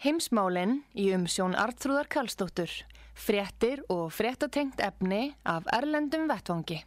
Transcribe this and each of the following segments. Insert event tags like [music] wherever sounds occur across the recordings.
Heimsmálinn í umsjón Artrúðar Kallstóttur. Fréttir og fréttatengt efni af Erlendum Vettvangi.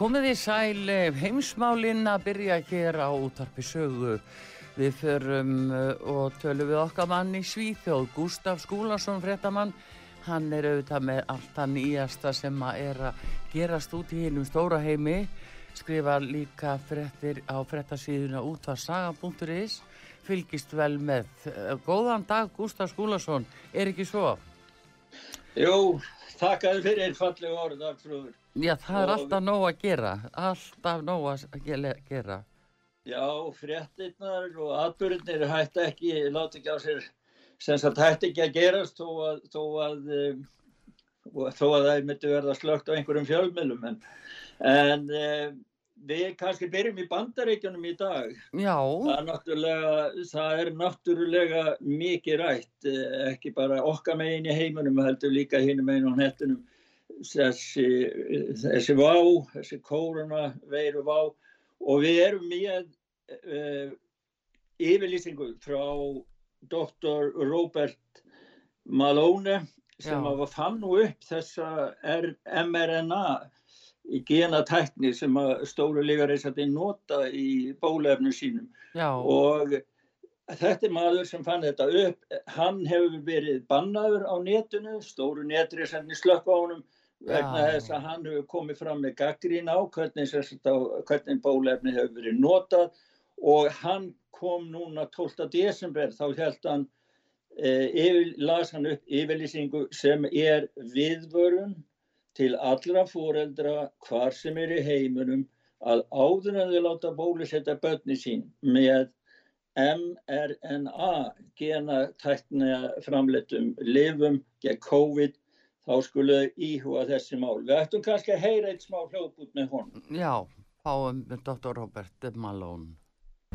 Komið í sæl eh, heimsmálinn að byrja hér á útarpi sögu. Við förum eh, og tölum við okkar mann í Svíþjóð, Gustaf Skúlason, frettamann. Hann er auðvitað með allt það nýjasta sem að er að gerast út í hinnum stóra heimi. Skrifa líka frettir á frettasíðuna útvarsaga.is. Fylgist vel með. Góðan dag Gustaf Skúlason, er ekki svo? Jú, þakkaði fyrir fallega orð, Artrúður. Já, það er alltaf nóg að gera, alltaf nóg að gera. Já, fréttinnar og atbyrðinir hætti ekki, láti ekki á sér, sem sagt hætti ekki að gerast þó að, þó að, um, þó að það myndi verða slögt á einhverjum fjölmjölum. En, en um, við kannski byrjum í bandaríkjunum í dag. Já. Það er, það er náttúrulega mikið rætt, eh, ekki bara okkar megin í heiminum, heldur líka hinn megin á hettunum þessi, þessi vá, þessi kóruna veiru vá. Og við erum með uh, yfirlýsingu frá doktor Robert Malone sem að fann upp þessa mRNA í genatækni sem að stóru líkareysati nota í bólefnu sínum. Já. og þetta er maður sem fann þetta upp. Hann hefur verið bannaður á netinu. Stóru netri sem slökk á honum vegna þess að hann hefur komið fram með gaggrín á hvernig, hvernig bólefni hefur verið notað og hann kom núna 12. desember þá held hann eh, las hann upp yfirlýsingu sem er viðvörun til allra fóreldra hvar sem er í heiminum að áður en þau láta bólusetta börni sín með mRNA genatækna framleitum lifum gegn COVID þá skulle íhuga þessi mál. Við ættum kannski að heyra eitt smá hljóðbút með honum. Já, fáum Dr. Robert Malone.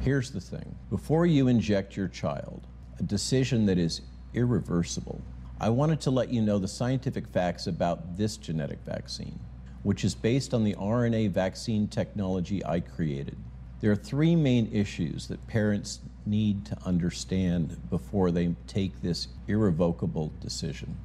Here's the thing. Before you inject your child, a decision that is irreversible. I wanted to let you know the scientific facts about this genetic vaccine, which is based on the RNA vaccine technology I created. There are three main issues that parents need to understand before they take this irrevocable decision.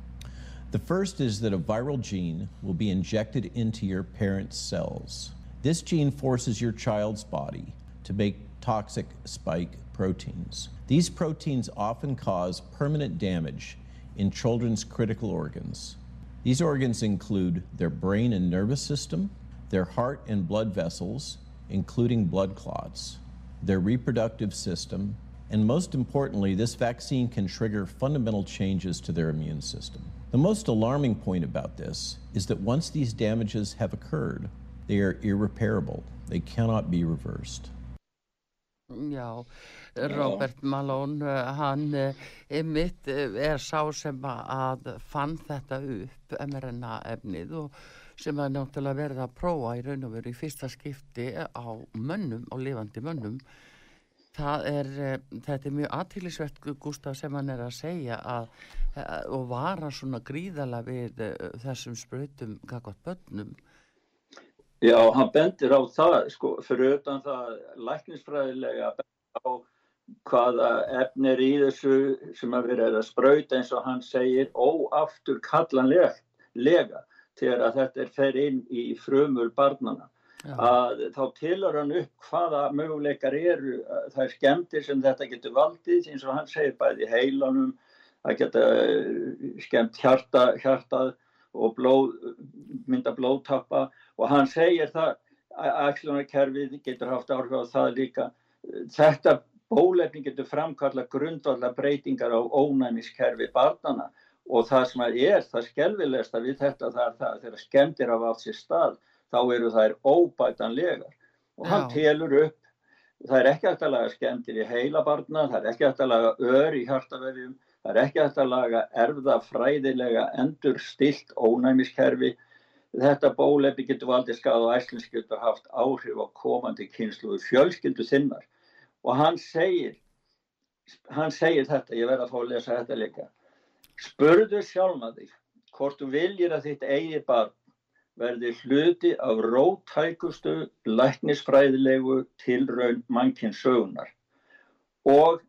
The first is that a viral gene will be injected into your parent's cells. This gene forces your child's body to make toxic spike proteins. These proteins often cause permanent damage in children's critical organs. These organs include their brain and nervous system, their heart and blood vessels, including blood clots, their reproductive system, and most importantly, this vaccine can trigger fundamental changes to their immune system. The most alarming point about this is that once these damages have occurred, they are irreparable. They cannot be reversed. Já, Robert Malone, uh, hann uh, mitt uh, er sá sem að fann þetta upp, mRNA efnið og sem að náttúrulega verða að prófa í raun og veru í fyrsta skipti á mönnum, á lifandi mönnum. Það er, þetta er mjög aðtýrlisvert, Gustaf, sem hann er að segja að, og vara svona gríðala við þessum spröytum kakot bönnum Já, hann bendir á það, sko, fyrir utan það læknisfræðilega bendir á hvaða efnir í þessu sem að vera að spröyta eins og hann segir óaftur kallanlega þegar að þetta er fer inn í frumur barnana. Að þá tilur hann upp hvaða möguleikar eru það er skemmtir sem þetta getur valdið eins og hann segir bæði heilanum að geta skemmt hjarta, hjartað og blóð, mynda blóðtappa. Og hann segir það að ætlunarkerfið getur haft áhrif á það líka. Þetta bólefni getur framkalla grundvallar breytingar á ónæmiskerfi barnana og það sem er það skelvilegsta við þetta það er það að þeirra skemmtir af allt sér stað þá eru þær óbætanlegar og hann Já. telur upp það er ekki hægt að laga skemmtir í heila barna, það er ekki hægt að laga ör í hjartavefjum Það er ekki hægt að laga erfðafræðilega endur stilt ónæmiskerfi. Þetta bólefni getur valdið skað og æslins getur haft áhrif á komandi kynsluðu fjölskyldu þinnar. Og hann segir, hann segir þetta, ég verði að fá að lesa þetta líka. Spurðu sjálfa þig hvort þú viljir að þitt eigi barn verði hluti af rótækustu læknisfræðilegu tilraun mannkinsögunar og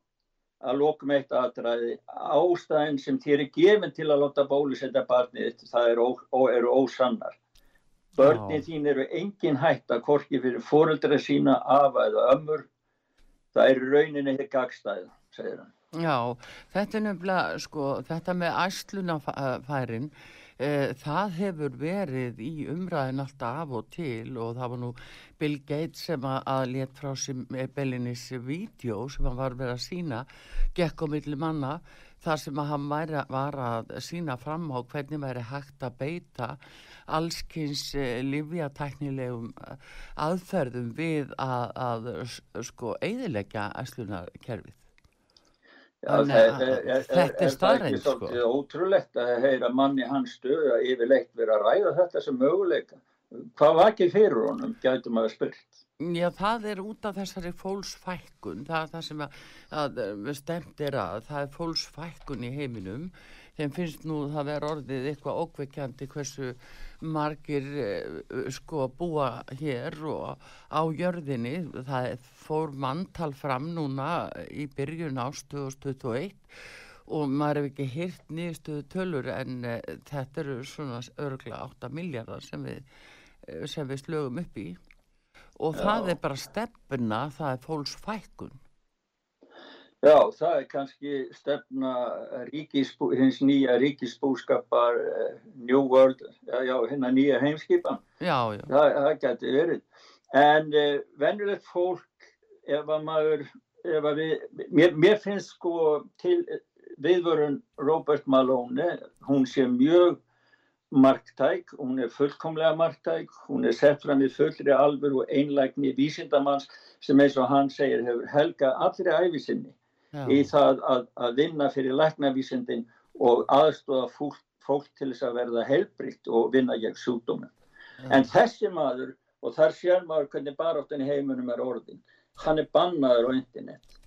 að lókum eitt aðdraði ástæðin sem þér er gefin til að láta bólusetta barnið það eru, ó, eru ósannar. Börnið þín eru engin hætt að korki fyrir fóruldra sína afa eða ömmur. Það eru rauninni hér gagstæð segir hann. Já, þetta er nefnilega sko, þetta með æslunafærin e, það hefur verið í umræðin alltaf af og til og það var nú Bill Gates sem að, að let frá sem Bellinis vídeo sem hann var verið að sína gekk á milli manna þar sem hann væri, var að sína fram á hvernig væri hægt að beita allskynns eh, livjatæknilegum eh, aðferðum við að, að sko eidilegja æslunarkerfið. Já, Þannig, er, þetta er staðrænt sko. Það er ekki ótrúlegt að heyra manni hans stöðu að yfirleitt vera að ræða þetta sem möguleika. Hvað var ekki fyrir honum, gætum að spyrta? Já, það er út af þessari fólksfækkun, það er það sem að, að stemt er að, það er fólksfækkun í heiminum þeim finnst nú það verður orðið eitthvað ókveikjandi hversu margir uh, sko búa hér og á jörðinni. Það fór manntal fram núna í byrjun ást 2021 og maður hefur ekki hýrt nýjastuðu tölur en uh, þetta eru svona örgla 8 miljardar sem við, uh, sem við slögum upp í. Og Já. það er bara stefna, það er fólks fækkun Já, það er kannski stefna ríkisbú, hins nýja ríkisbúskapar uh, New World, já, já hérna nýja heimskipan. Já, já. Það, það getur verið. En uh, venjulegt fólk, ef að maður, ef að við, mér, mér finnst sko til viðvörun Robert Malone, hún sé mjög marktæk, hún er fullkomlega marktæk, hún er sett fram í fullri alvör og einlægni vísindamanns sem eins og hann segir hefur helga allri æfisinni Já. í það að, að vinna fyrir læknavísindin og aðstofa fólk, fólk til þess að verða heilbrikt og vinna gegn sjúkdóminn. En þessi maður, og þar sér maður hvernig baráttan í heiminum er orðin, hann er bannaður á internet.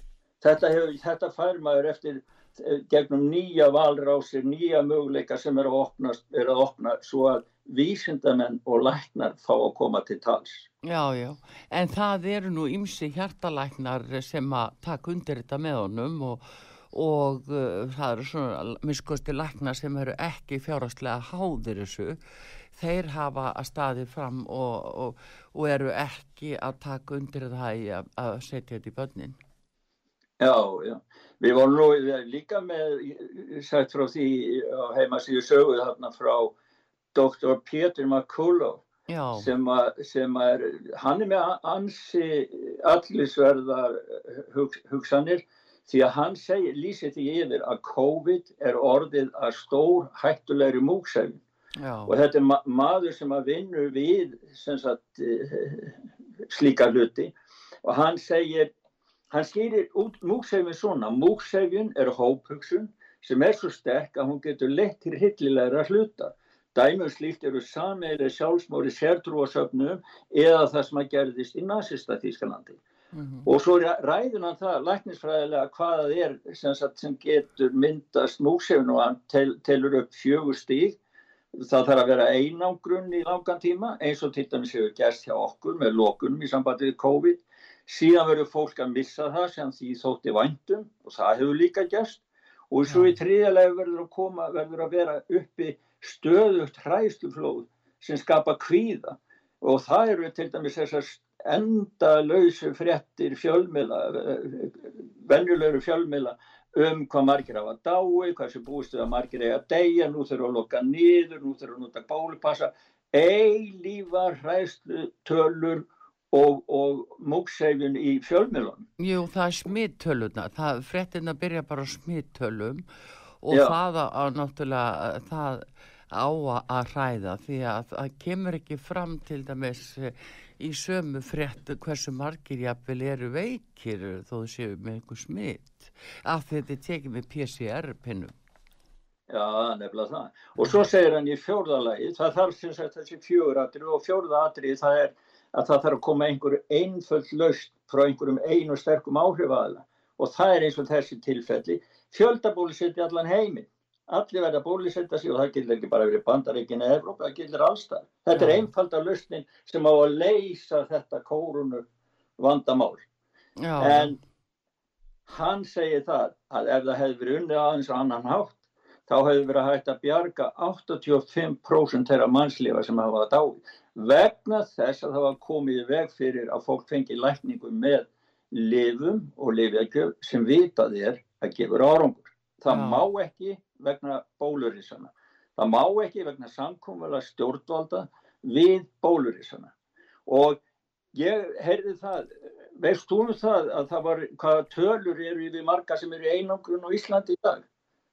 Þetta, hefur, þetta fær maður eftir allt eh, gegnum nýja valrásir, nýja möguleika sem er að opna, er að opna svo að vísindamenn og læknar fá að koma til tals. Já, já, en það eru nú ymsi hjartalæknar sem að taka undir þetta með honum og, og uh, það eru svona miskusti læknar sem eru ekki fjárhastlega háðir þessu. Þeir hafa að staði fram og, og, og eru ekki að taka undir það í að, að setja þetta í börnin. Já, já. Við vorum nú líka með, sagt frá því á heimasíðu söguð hérna frá Dr. Peter McCullough sem, a, sem er, hann er með ansi allisverðar hug, hugsanir því að hann segi, lýsi því yfir að COVID er orðið að stór hættulegri múksefn og þetta er ma maður sem að vinna við sagt, slíka hluti og hann segir, hann skýrir út múksefin svona, múksefin er hóphugsun sem er svo sterk að hún getur lett til hillilegra hluta Dæmum slíkt eru sameilir sjálfsmóri sértrúasöfnum eða það sem að gerðist í nazista Þískalandi. Mm -hmm. Og svo ræður hann það læknisfræðilega hvað það er sem, sagt, sem getur myndast múksefn og hann tel, telur upp fjögur stík. Það þarf að vera einangrunn í langan tíma eins og til dæmis hefur gerst hjá okkur með lókunum í sambandi við COVID. Síðan verður fólk að missa það sem því þótti væntum og það hefur líka gerst. Og svo í tríðarlega verður að koma, verður að vera uppi stöðugt hræðsluflóð sem skapa kvíða. Og það eru til dæmis þessar endalauðsu fréttir fjölmila, venjulegur fjölmila um hvað margir hafa dái, hvað sem búistu að margir eiga að deyja, nú þurfa að loka niður, nú þurfa að nota bólupassa, eilívar hræðslu tölur og, og múksefjun í fjölmilunum. Jú, það er smittöluna, fréttina byrja bara smittölum og Já. það að náttúrulega það á að hræða því að það kemur ekki fram til dæmis eh, í sömu frétt hversu margir jafnvel eru veikir þó þau séu með einhver smitt af því þetta tekið með PCR-pinnum. Já, nefnilega það. Og svo segir hann í fjórðalagi, það þarf sem sagt þessi fjóratri og fjórðatri það er að það þarf að koma einhver einföld laust frá einhverjum einu sterkum áhrifaðala og það er eins og þessi tilfelli fjöldabóli setja allan heiminn allir verða að bólisetta sig og það gildir ekki bara verið bandaríkin eða Evrópa, það gildir allstað. Þetta er einfalda lausnin sem á að leysa þetta kórunu vandamál. Já. En hann segir það að ef það hefði verið unnið aðeins annan hátt, þá hefði verið hægt að bjarga 85% þeirra mannslífa sem hafa það dáið. Vegna þess að það var komið í veg fyrir að fólk fengi lækningu með lifum og lifjagjöf sem vitað er að gefur árangur. Það Já. má ekki vegna bólurísana. Það má ekki vegna samkómulega stjórnvalda við bólurísana. Og ég heyrði það, veist þú um það að það var, hvaða tölur eru við marga sem eru einangrun á Íslandi í dag?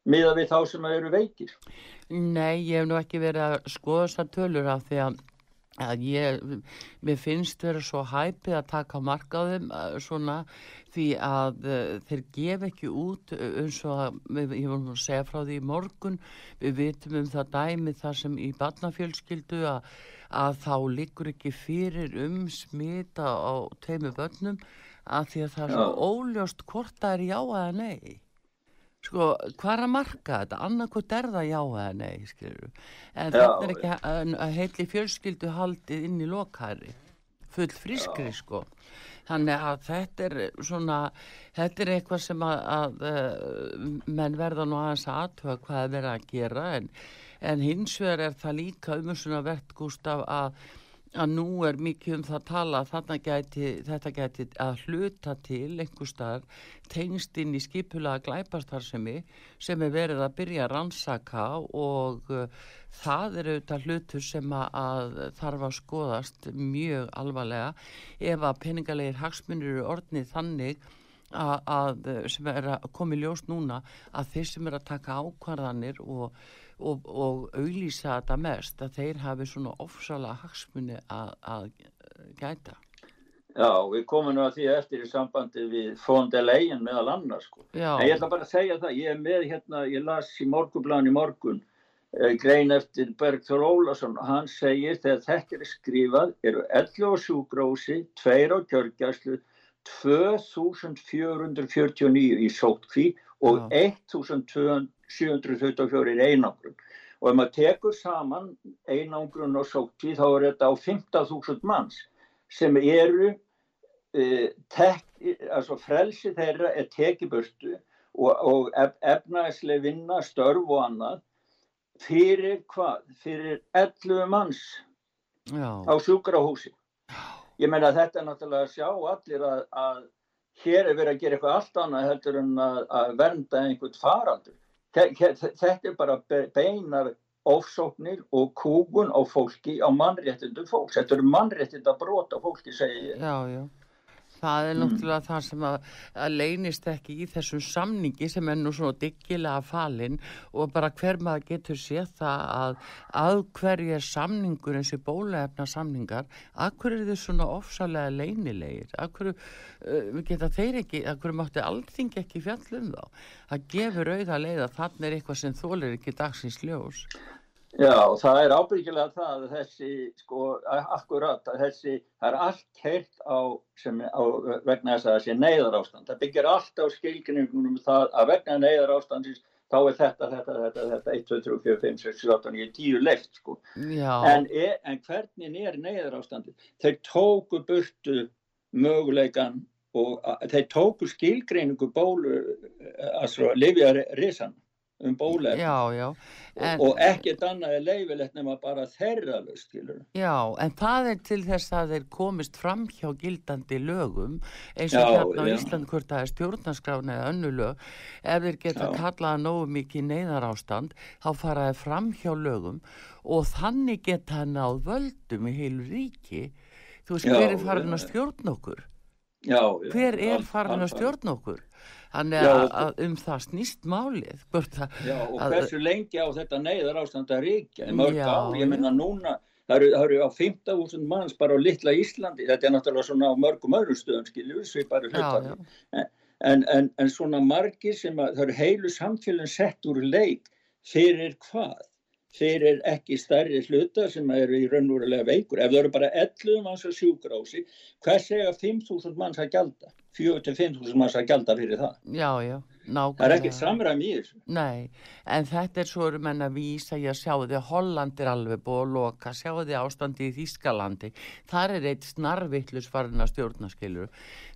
Miða við þá sem eru veikir? Nei, ég hef nú ekki verið að skoða þessar tölur af því að að ég, mér finnst vera svo hæpið að taka marka á þeim eh, svona því að uh, þeir gef ekki út eh, eins og að, ég voru að segja frá því í morgun, við vitum um það dæmi þar sem í barnafjölskyldu að, að þá liggur ekki fyrir um smita á teimu börnum að því að það er svo óljóst hvort það er já eða nei sko, hvað er að marka þetta? Annarkot er það já eða nei skilur. en þetta er ekki að heitli fjölskyldu haldið inn í lokari full friskri já. sko. Þannig að þetta er svona þetta er eitthvað sem að, að uh, menn verða nú aðeins aðtöða hvað er verið að gera. En, en hins vegar er það líka um svona verðt Gustaf að að nú er mikið um það að tala gæti, þetta gæti að hluta til einhver staðar tengst inn í skipulaða glæpastarsemi sem er verið að byrja að rannsaka og uh, það er auðvitað hlutur sem að, að þarf að skoðast mjög alvarlega. Ef að peningalegir hagsmunir eru orðnið þannig að, að sem er að koma í ljós núna að þeir sem er að taka ákvarðanir og og, og auðlýsa þetta mest að þeir hafi svona ofsala hagsmunni að, að gæta. Já, við komum nú að því eftir í sambandi við fondelegin meðal annars sko. En ég ætla bara að segja það, ég er með hérna, ég las í morgublan í morgun eh, grein eftir Bergþór Ólason og hann segir þegar þetta er skrifað eru 11 á sjúgrósi, 2 á kjörgjæslu, 2449 í sótkví og 1724 einangrun og ef maður tekur saman einangrun og sótti þá er þetta á 15.000 manns sem eru uh, tek, altså frelsi þeirra er tekiburtu og, og ef, efnæslega vinna störf og annað fyrir hvað? Fyrir 11 manns Já. á sjúkrahúsi ég meina þetta er náttúrulega að sjá allir að, að hér er verið að gera eitthvað allt annað heldur en að, að vernda einhvern faraldur. Þetta er bara beinar ofsóknir og kúgun á fólki á mannréttindu fólks. Þetta eru mannréttinda brota fólki, segir ég. Já, já. Það er náttúrulega mm. það sem að, að leynist ekki í þessum samningi sem er nú svona diggilega falinn og bara hver maður getur séð það að að hverju er samningur eins og bólefna samningar, að hverju er þau svona ofsalega leynilegir, að hverju uh, geta þeir ekki, að hverju mátti allting ekki fjallum þá. Það gefur auða leið að þannig er eitthvað sem þólir ekki dagsins ljós. Já, það er ábyggilega það að þessi, sko, akkurat, að þessi, það er allt heilt á, sem, á vegna þess að þessi neyðar ástand. Það byggir allt á skilgjörningum um það að vegna neyðar ástandins þá er þetta, þetta, þetta, þetta, 1, 2, 3, 4, 5, 6, 7, 8, 9, 10 leift, sko. En, er, en hvernig er neyðar ástandi? Þeir tóku burtu möguleikan og þeir tóku skilgreiningu bólu, altså, lifjar risan um bólefni. En, og ekkert annað er leifilegt nema bara þeirra löst Já, en það er til þess að þeir komist fram hjá gildandi lögum eins og hérna á Ísland hvort það er stjórnarskrána eða önnu lög. Ef þeir geta já. kallaða nógu mikið neyðar ástand þá faraði fram hjá lögum og þannig geta náð völdum í heilu ríki. Þú veist, já, hver er farin að stjórn okkur? Já, hver er farin að stjórn okkur? Þannig að, að um það snýst málið. Já og hversu lengi á þetta neyðar ástand að ríkja? Mörg já, á, ég minna núna, það eru, á 15.000 manns bara á litla Íslandi, þetta er náttúrulega svona á mörgum öðrum stöðum, skilju, svipari hlutar. En, en, en svona margir sem að það eru heilu samfélagin sett úr leik fyrir hvað? Fyrir ekki stærri hluta sem eru í raunverulega veikur. Ef það eru bara 11 manns að sig, hvað segja 5.000 manns að gjalda? 4-5.000 manns að gælda fyrir það. Já, já, nákvæmlega. Það er ekki samræm í þessu. Nei, en þetta er svo um enn að vísa, ég sjáu því að Holland er alveg búið að loka, sjáu því ástandi í Þískalandi. Þar er eitt snarvittlus farin að stjórna, skilur.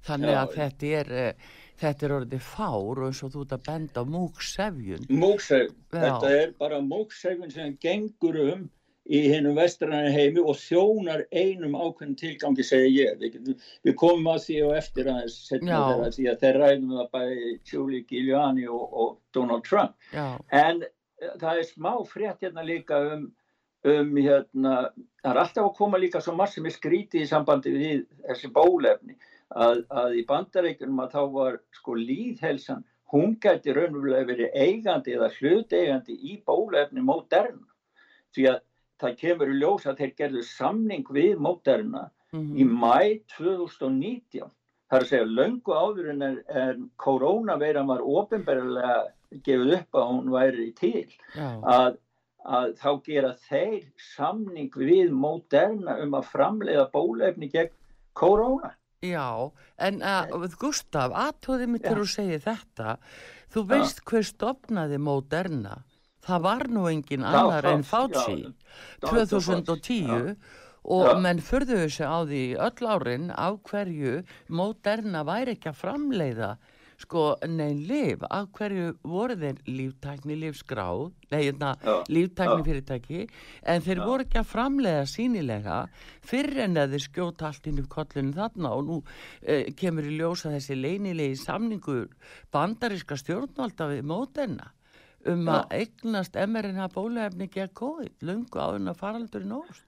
Þannig já, að þetta er, uh, þetta er orðið fár og eins og þú ert að benda á múksefjun. Múksefjun, þetta er bara múksefjun sem gengur um í hennum vestrannar heimi og þjónar einum ákveðin tilgangi segja ég. Við, við komum að því og eftir aðeins þeirra því að þeir ræðum það bæði Julie Giuliani og, og Donald Trump. Já. En uh, það er smá frétt hérna líka um, um hérna, það er alltaf að koma líka svo marg sem er skrítið í sambandi við þessi bólefni að, að í bandareikunum að þá var sko líðhelsan, hún gæti raunverulega verið eigandi eða hluteigandi í bólefni móderna því að það kemur í ljós að þeir gerðu samning við móterna mm -hmm. í mhm. mæ 2019 það er að segja löngu áður en, en koronaveiran var ofinberðilega gefið upp að hún væri til að, að þá gera þeir samning við móterna um að framleiða bólefni gegn korona Já, en uh, Gustaf, aðtóðið mitt er að segja þetta. Þú veist ja. hver stopnaði móterna það var nú engin annar en Fauci. 2010 og ja. menn förðuðu sig á því öll árin á hverju Moderna væri ekki að framleiða sko neyn liv af hverju voru þeir líftækni livskráð, neina hérna, líftækni fyrirtæki. En þeir voru ekki að framleiða sínilega fyrir en að þeir skjóta allt inn í kollinu þarna. Og nú eh, kemur í ljósa þessi leinilegi samningur bandaríska stjórnvalda við Moderna um Já. að eignast mRNA bólefni gegn COVID, lungu áðurna faraldur í nóst.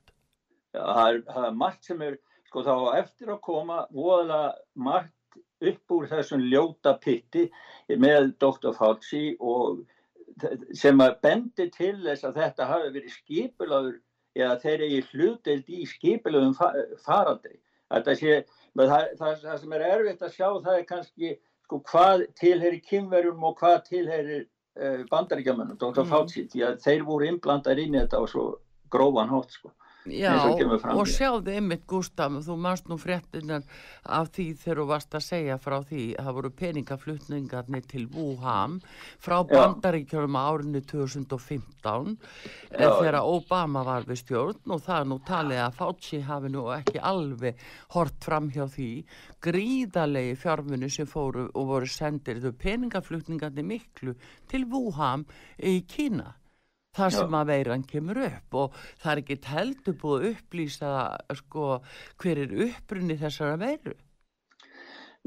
Já, það er, það er margt sem er, sko þá eftir að koma voðalega margt upp úr þessum ljóta pitti með Dr. Fauci og sem að bendi til þess að þetta hafi verið skipulaður eða þeir eru hlutild í skipulaðum faraldri. Sé, það, það, það sem er erfitt að sjá það er kannski sko, hvað tilherir kynverjum og hvað tilherir uh, bandaríkjamanum, Dr. Mm. Fauci, því að þeir voru innblandar inn í þetta og svo grófan hótt sko. Já, og sjáðu ymmit Gustaf, þú mannst nú fréttinar af því þegar þú varst að segja frá því að það voru peningaflutningarnir til Wuhan frá bandaríkjörum árinu 2015 Já. þegar Obama var við stjórn og það er nú talið að Fauci hafi nú ekki alveg hort fram hjá því gríðalegi fjármunni sem fóru og voru sendir þau peningaflutningarnir miklu til Wuhan í Kína þar sem að veiran kemur upp og það er ekki heldur búið að upplýsa sko, hver er upprunni þessara veiru?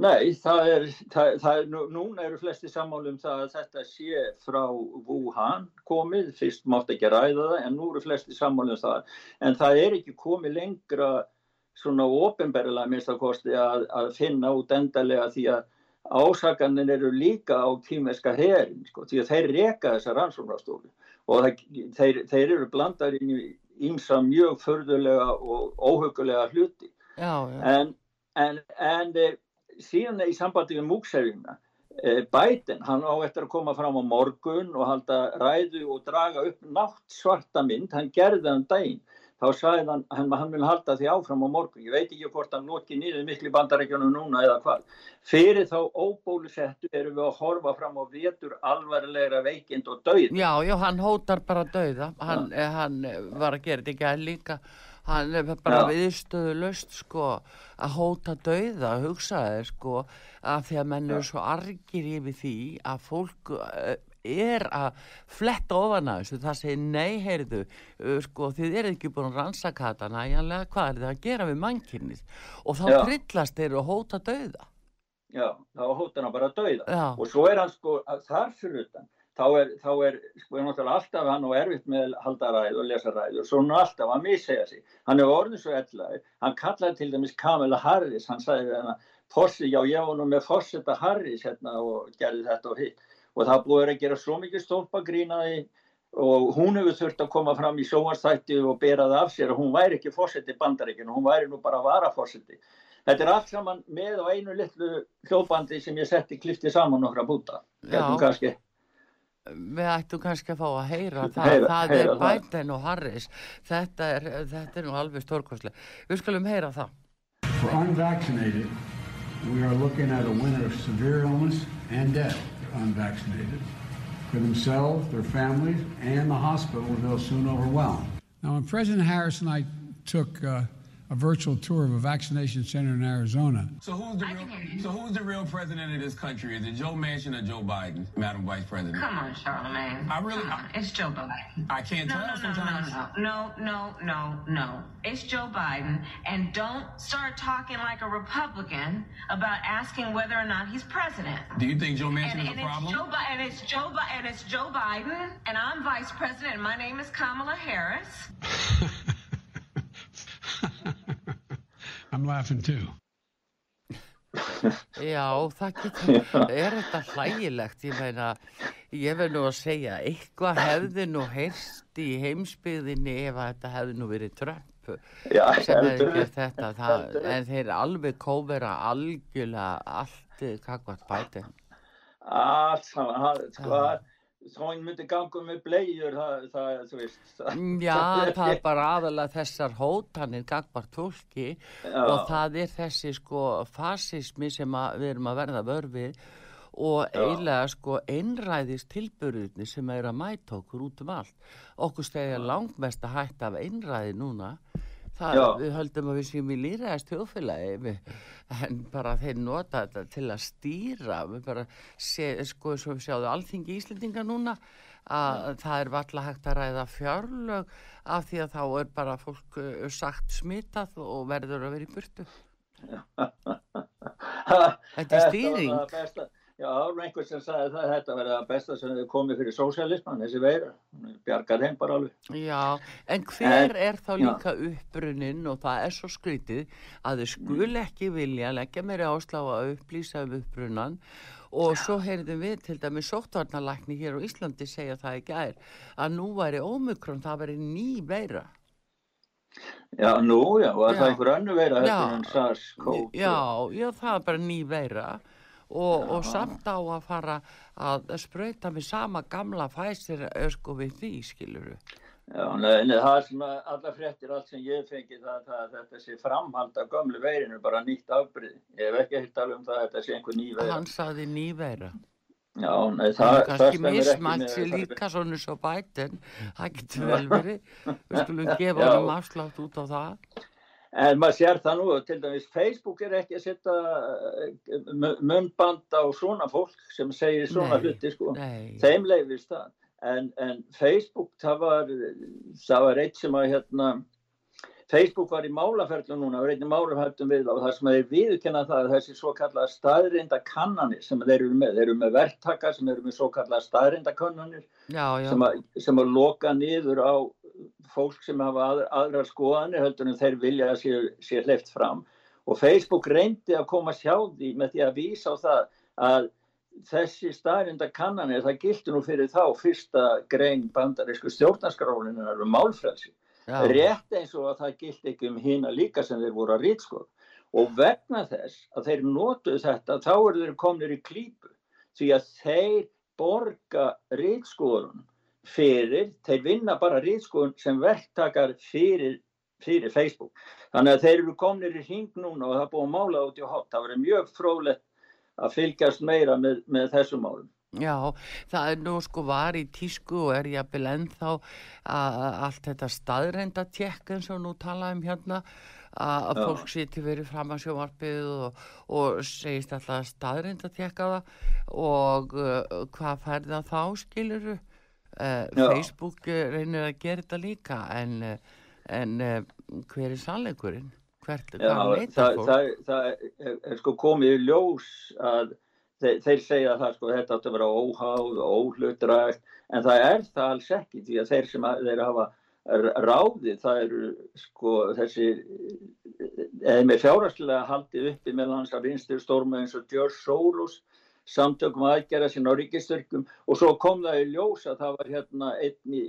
Nei, það er, það, það er, núna eru flesti sammálum það að þetta sé frá Wuhan komið, fyrst mátt ekki ræða það en nú eru flesti sammálum það. En það er ekki komið lengra svona ofinberðilega minnst að kosti að, finna út endarlega því að ásakaninn eru líka á tímeska herin sko, því að þeir reka þessa rannsóknarstofu. Og það, þeir, þeir eru blandar inn í ímsa mjög förðulega og óhugulega hluti. Já, já. en, en, en e, síðan í sambandi við múksefingna e, Biden, hann á eftir að koma fram á morgun og halda ræðu og draga upp nátt svarta mynd, hann gerði það um daginn þá sagði hann, hann, hann vil halda því áfram á morgun, ég veit ekki hvort hann lóki nýðið miklu bandarækjunum núna eða hvað. Fyrir þá óbólusettu erum við að horfa fram á vétur alvarlegra veikind og dauð Já, já, hann hótar bara dauða. Hann, ja. hann var að gera þetta ekki að líka. Hann er bara viðstöðu löst sko að hóta dauða hugsaði sko að því að menn eru svo argir yfir því að fólk er að fletta ofan að þessu það segir nei, heyrðu sko, þið eru ekki búin að rannsaka þetta næjanlega, hvað er það að gera við mannkynnið og þá trillast þeir og hóta dauða. Já, þá hóta hann bara dauða. Já. og svo er hann sko þar fyrir utan þá er, þá er sko ég náttúrulega alltaf hann og erfitt með haldaræð og lesaræð og svo hann alltaf að missega sig. Hann er orðin svo ellaði, hann kallaði til dæmis Kamila Harris, hann sagði hérna, Fossi, já ég var nú með Fossetta Harris hérna og gerði þetta og hitt og það búið að gera svo mikið stólpa grínaði og hún hefur þurft að koma fram í sjónvarstætti og bera það af sér og hún væri ekki fósetti bandaríkinu, hún væri nú bara að vara fósetti. Þetta er allt saman með á einu litlu hljóðbandi sem ég setti klifti saman nokkra búta. Já, við ættum kannski að fá að heyra það, heyra, það heyra er Biden og Harris, þetta er, þetta er nú alveg stórkostlega. Við skulum heyra það. For unvaccinated, we are looking at a winter of severe illness and death. Unvaccinated for themselves, their families, and the hospital they'll soon overwhelm. Now, when President Harris and I took uh, a virtual tour of a vaccination center in Arizona. So who's the real, so who's the real president of this country? Is it Joe Manchin or Joe Biden, Madam Vice President? Come on, Charlemagne. I really, I, it's Joe Biden. I can't no, tell no, sometimes. No, no, no, no, no. no. It's Joe Biden, and don't start talking like a Republican about asking whether or not he's president. Do you think Joe Manchin and, is and a problem? Joe and it's Joe and it's Joe Biden, and I'm Vice President, and my name is Kamala Harris. [laughs] I'm laughing too. [laughs] Já, það getur, [laughs] er þetta hlægilegt, ég meina, ég verð nú að segja, eitthvað hefði nú heyrst í heimsbyðinni ef þetta hefði nú verið Trump Já, sem hefði gert þetta, það, en þeir alveg kóvera algjörlega allt kakvart bæti. Allt saman, sko, þá hann myndi ganga með blegjur það, það, þú veist [laughs] það, Já, [laughs] það er bara aðalega þessar hótanir gangbart fólki Já. og það er þessi sko fasismi sem að, við erum að verða vörfið og eiginlega sko einræðist tilbyrðinni sem er að mæta okkur út um allt. Okkur stegja langmest að hætta af einræði núna það, við höldum að við séum í líraðast þjóðfélagi en bara þeir nota þetta til að stýra. Við bara sé, sko og við sjáum allþingi Íslendinga núna að það er valla hægt að ræða fjárlög af því að þá er bara fólk sagt smitað og verður að vera í burtu. [laughs] Þetta er stýring Já, einhvern sem sagði það þetta verði að besta sem hefur komið fyrir sósialisman, þessi veira, bjargar þeim bara alveg. Já, en hver en, er þá líka já. uppbrunnin og það er svo skritið að þau skul ekki vilja leggja mér áslá að upplýsa um uppbrunnan og já. svo heyrðum við til dæmi sóttvarnalækni hér á Íslandi segja það ekki aðeir að nú væri ómikron, það væri ný veira. Já, nú já, og það er einhver annu veira eftir en SARS-CoV. Já, já, það er bara ný veira og, og samt á að fara að spröyta með sama gamla fæsir sko við því, skiluru Já, neina, það er svona alla fréttir, allt sem ég fengi það, það þetta sé framhald af gömlu veirinu, bara nýtt afbrið. Ég hef ekki hitt alveg um það að þetta sé einhver ný veira. Hann saði nýveira. Já, nei, Það það, stemmir ekki með það. líka svona svo bætin. Það getur [laughs] vel verið. Við skulum gefa honum afslátt út á það. En maður sér það nú, til dæmis Facebook er ekki að setja eh, mu- munnband á svona fólk sem segir svona Nei, hluti, sko. Nei. Þeim leifist það. En, en Facebook, það var, það var eitt sem að hérna, Facebook var í málaferðlu núna, var einnig málaferðlum við og það sem þeir viðkenna það er þessi svo kallar staðrinda kannanir sem þeir eru með. Þeir eru með verktaka sem eru með svo kallar staðrinda kannanir Já, já. sem sem að loka niður á fólk sem hafa að, aðrar skoðanir heldur en þeir vilja að sé, sé hleyft fram. Og Facebook reyndi að koma hjá því með því að vísa á það að þessi staðrinda kannanir það gildi nú fyrir þá fyrsta grein bandarísku stjórnarskrálinnar um málfrelsi. Já. rétt eins og að það gildi ekki um hina líka sem þeir voru að rýtskoð og vegna þess að þeir notuðu þetta þá eru þeir komnir í klípu. Því að þeir borga rýtskoðun fyrir, þeir vinna bara rýtskoðun sem verktakar fyrir, fyrir Facebook. Þannig að þeir eru komnir í hring núna og það búið mála út í hótt það verður mjög fróðlegt að fylgjast meira með, með þessum málum. Já, það er nú sko var í tísku og er jafnvel ennþá að allt þetta staðreinda tjekk eins og nú talaðum hérna að fólk sýti verið fram að sjómarpið og, og segist alltaf staðreinda tjekka það og uh, hvað færði það þá skiluru? Já. Facebook uh, reynir að gera þetta líka en, uh, en hver er sannleikurinn? Hvert, Já, það, það, það er, er sko komið í ljós að þeir, þeir segja það sko þetta átti að vera óháð og óhlutrægt en það er það alls ekki því að þeir sem að, þeir hafa r- ráðið það eru sko þessi eða með fjárhagslega haldið uppi með hans að vinstir stórma eins og George Soros samtökum aðgerða sín á ríkistyrkum og svo kom það í ljós að það var hérna einn í,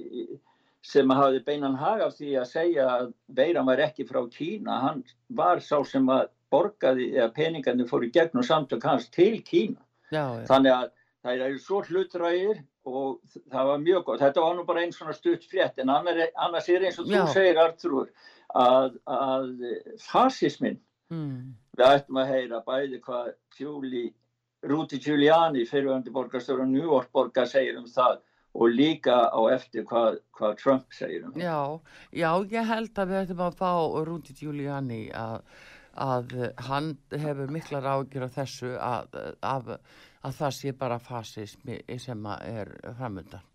sem hafði beinan hag af því að segja að veiran var ekki frá Kína, hann var sá sem að borgaði eða peningarnir fór í gegnum samtök hans til Kína. Já, já, Þannig að það eru svo hlutræðir og það var mjög gott. Þetta var nú bara einn svona stutt frétt en annar- annars er eins og Já. þú segir Artrúr að, að fasismin, mm, við ættum að heyra bæði hvað Giuli, Rúti Giuliani, fyrirvændi borgarstjóra New York borgar segir um það og líka á eftir hvað, hvað Trump segir um það. Já, já, ég held að við ættum að fá Rúti Giuliani að, að hann hefur miklar ágjur af þessu að, að, að það sé bara fasismi sem er framöndan.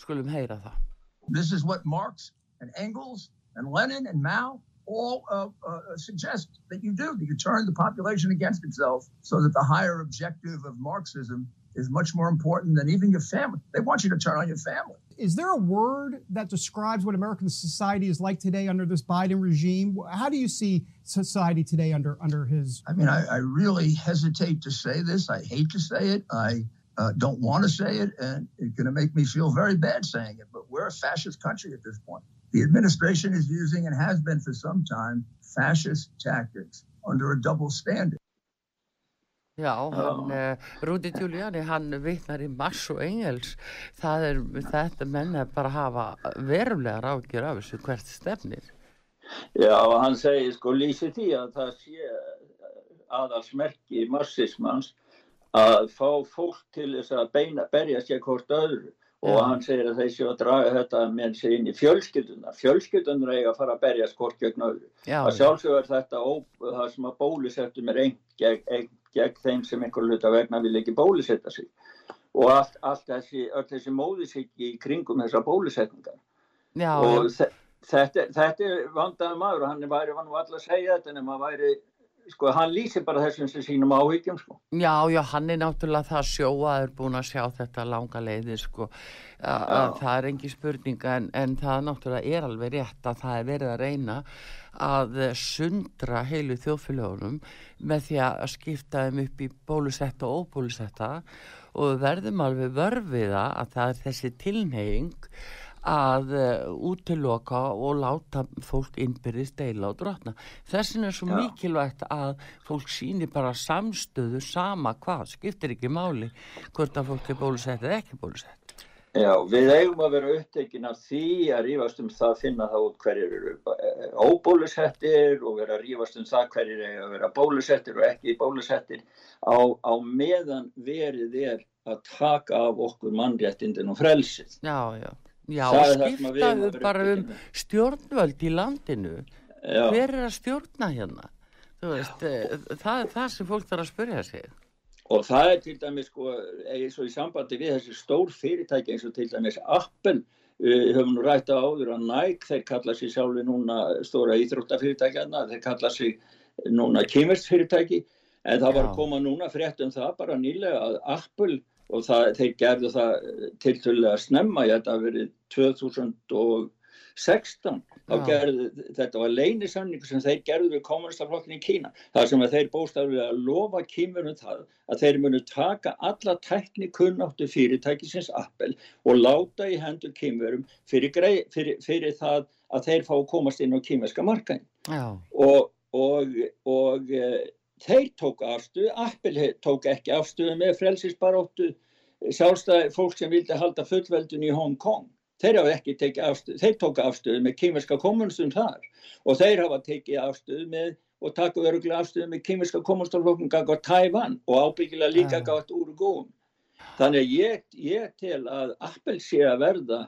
Skulum heyra það. This is what Marx and Engels and Lenin and Mao all uh, uh, suggest that you do, that you turn the population against itself so that the higher objective of Marxism is much more important than even your family. They want you to turn on your family. Is there a word that describes what American society is like today under this Biden regime? How do you see society today under under his? I mean, I, I really hesitate to say this. I hate to say it. I uh, don't want to say it, and it's going to make me feel very bad saying it, but we're a fascist country at this point. The administration is using and has been for some time fascist tactics under a double standard. Já, hann, uh, Rúti Giuliani, hann vitnar í Mars og Engels. Það er, þetta menn er bara að hafa verulegar ágjur af þessu hvert stefnir. Já, hann segir sko lýsi því að það sé aðalsmerki marxismans að fá fólk til þess að beina, berja sér hvort öðru og hann segir að séu að draga þetta með sér inn í fjölskylduna. Fjölskyldunar eiga að fara að berja hvort gegn öðru. Já, að sjálfsögur er þetta ó, það sem að bólusettum er einn gegn, ein, gegn þeim sem einhver hluta vegna vil ekki bólusetta sig. Og allt, allt þessi, þessi móðisíki í kringum þessar bólusetningar. Já, og þetta, þetta er vandaði maður og hann væri var nú alltaf að segja þetta en maður væri, sko, hann lýsir bara þessum sem sínum áhyggjum, sko. Já, já, hann er náttúrulega það sjóaður búin að sjá þetta langa leiði sko, Já. það er engi spurning en, en það náttúrulega er alveg rétt að það er verið að reyna að sundra heilu þjóðfélagunum með því að skipta þeim upp í bólusetta og óbólusetta og verðum alveg vörfiða að það er þessi tilneying að uh, útiloka og láta fólk innbyrðis deila og drotna. Þessin er svo Já. mikilvægt að fólk síni bara samstöðu sama hvað, skiptir ekki máli hvort að fólk er bólusett eða ekki bólusett. Já, við eigum að vera upptekinn af því að rífast um það að finna það út hverjir eru eh, óbólusettir og vera að rífast um það hverjir eru að vera bólusettir og ekki bólusettir á, á meðan verið er að taka af okkur mannréttindin og frelsið. Já, já. Já, við skiptaðu bara um stjórnvöld í landinu. Já. Hver er að stjórna hérna? Veist, eh, það er það sem fólk þarf að spyrja sig. Og það er til dæmis sko, eins og í sambandi við þessi stór fyrirtæki eins og til dæmis Apple, uh, höfum nú rætt á áður að Nike, þeir kalla sig sjálfi núna stóra íþróttafyrirtækjana, þeir kalla sig núna kymist fyrirtæki, en það var Já. að koma núna frétt um það bara nýlega að Apple, og það, þeir gerðu það tiltölulega snemma, ég þetta að verið 2016, þá Já. gerðu, þetta var leynisamningu sem þeir gerðu við kommunistaflokkin í Kína, þar sem að þeir bóstaflega lofa kýmurum það að þeir munu taka alla tekni kunnáttu fyrirtækisins Apple og láta í hendur kýmurum fyrir, fyrir, fyrir það að þeir fá að komast inn á kýmerska markaðin Já, og, og, og e, þeir tók afstöðu, Apple he- tók ekki afstöðu með frelsisbaróttu sjálfstæði fólk sem vildi halda fullveldun í Hong Kong. Þeir hafa ekki tekið afstöðu, þeir tók afstöðu með kýmerska kommunistum þar og þeir hafa tekið afstöðu með og taka öruglega afstöðu með kýmerska kommunistaflokkum gagvað Tævan og ábyggilega líka Já. gagvað Úrugóum. Þannig að ég, ég tel að Apple sé að verða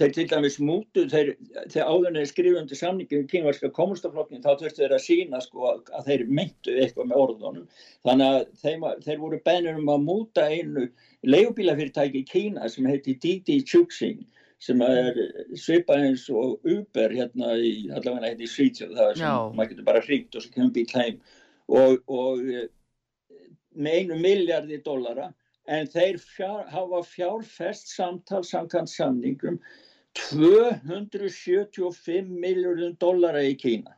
þeir til dæmis mútu, þeir, þeir áður en skrifundu samningi um kynvarska kommunistaflokkin þá þurftu þeir að sína sko að, þeir meintu eitthvað með orðunum þannig að þeim, þeir voru bennir um að múta einu leigubílafyrirtæki í Kína sem heiti Didi Chuxing sem er svipað eins og Uber hérna í, allavega í Svítsjóð það er sem Já. maður getur bara hringt og svo kemur bíl heim og, og með einu miljardi dollara en þeir fjár, hafa fjárfest samtal samkvæmt samningum 275 miljardum dollara í Kína.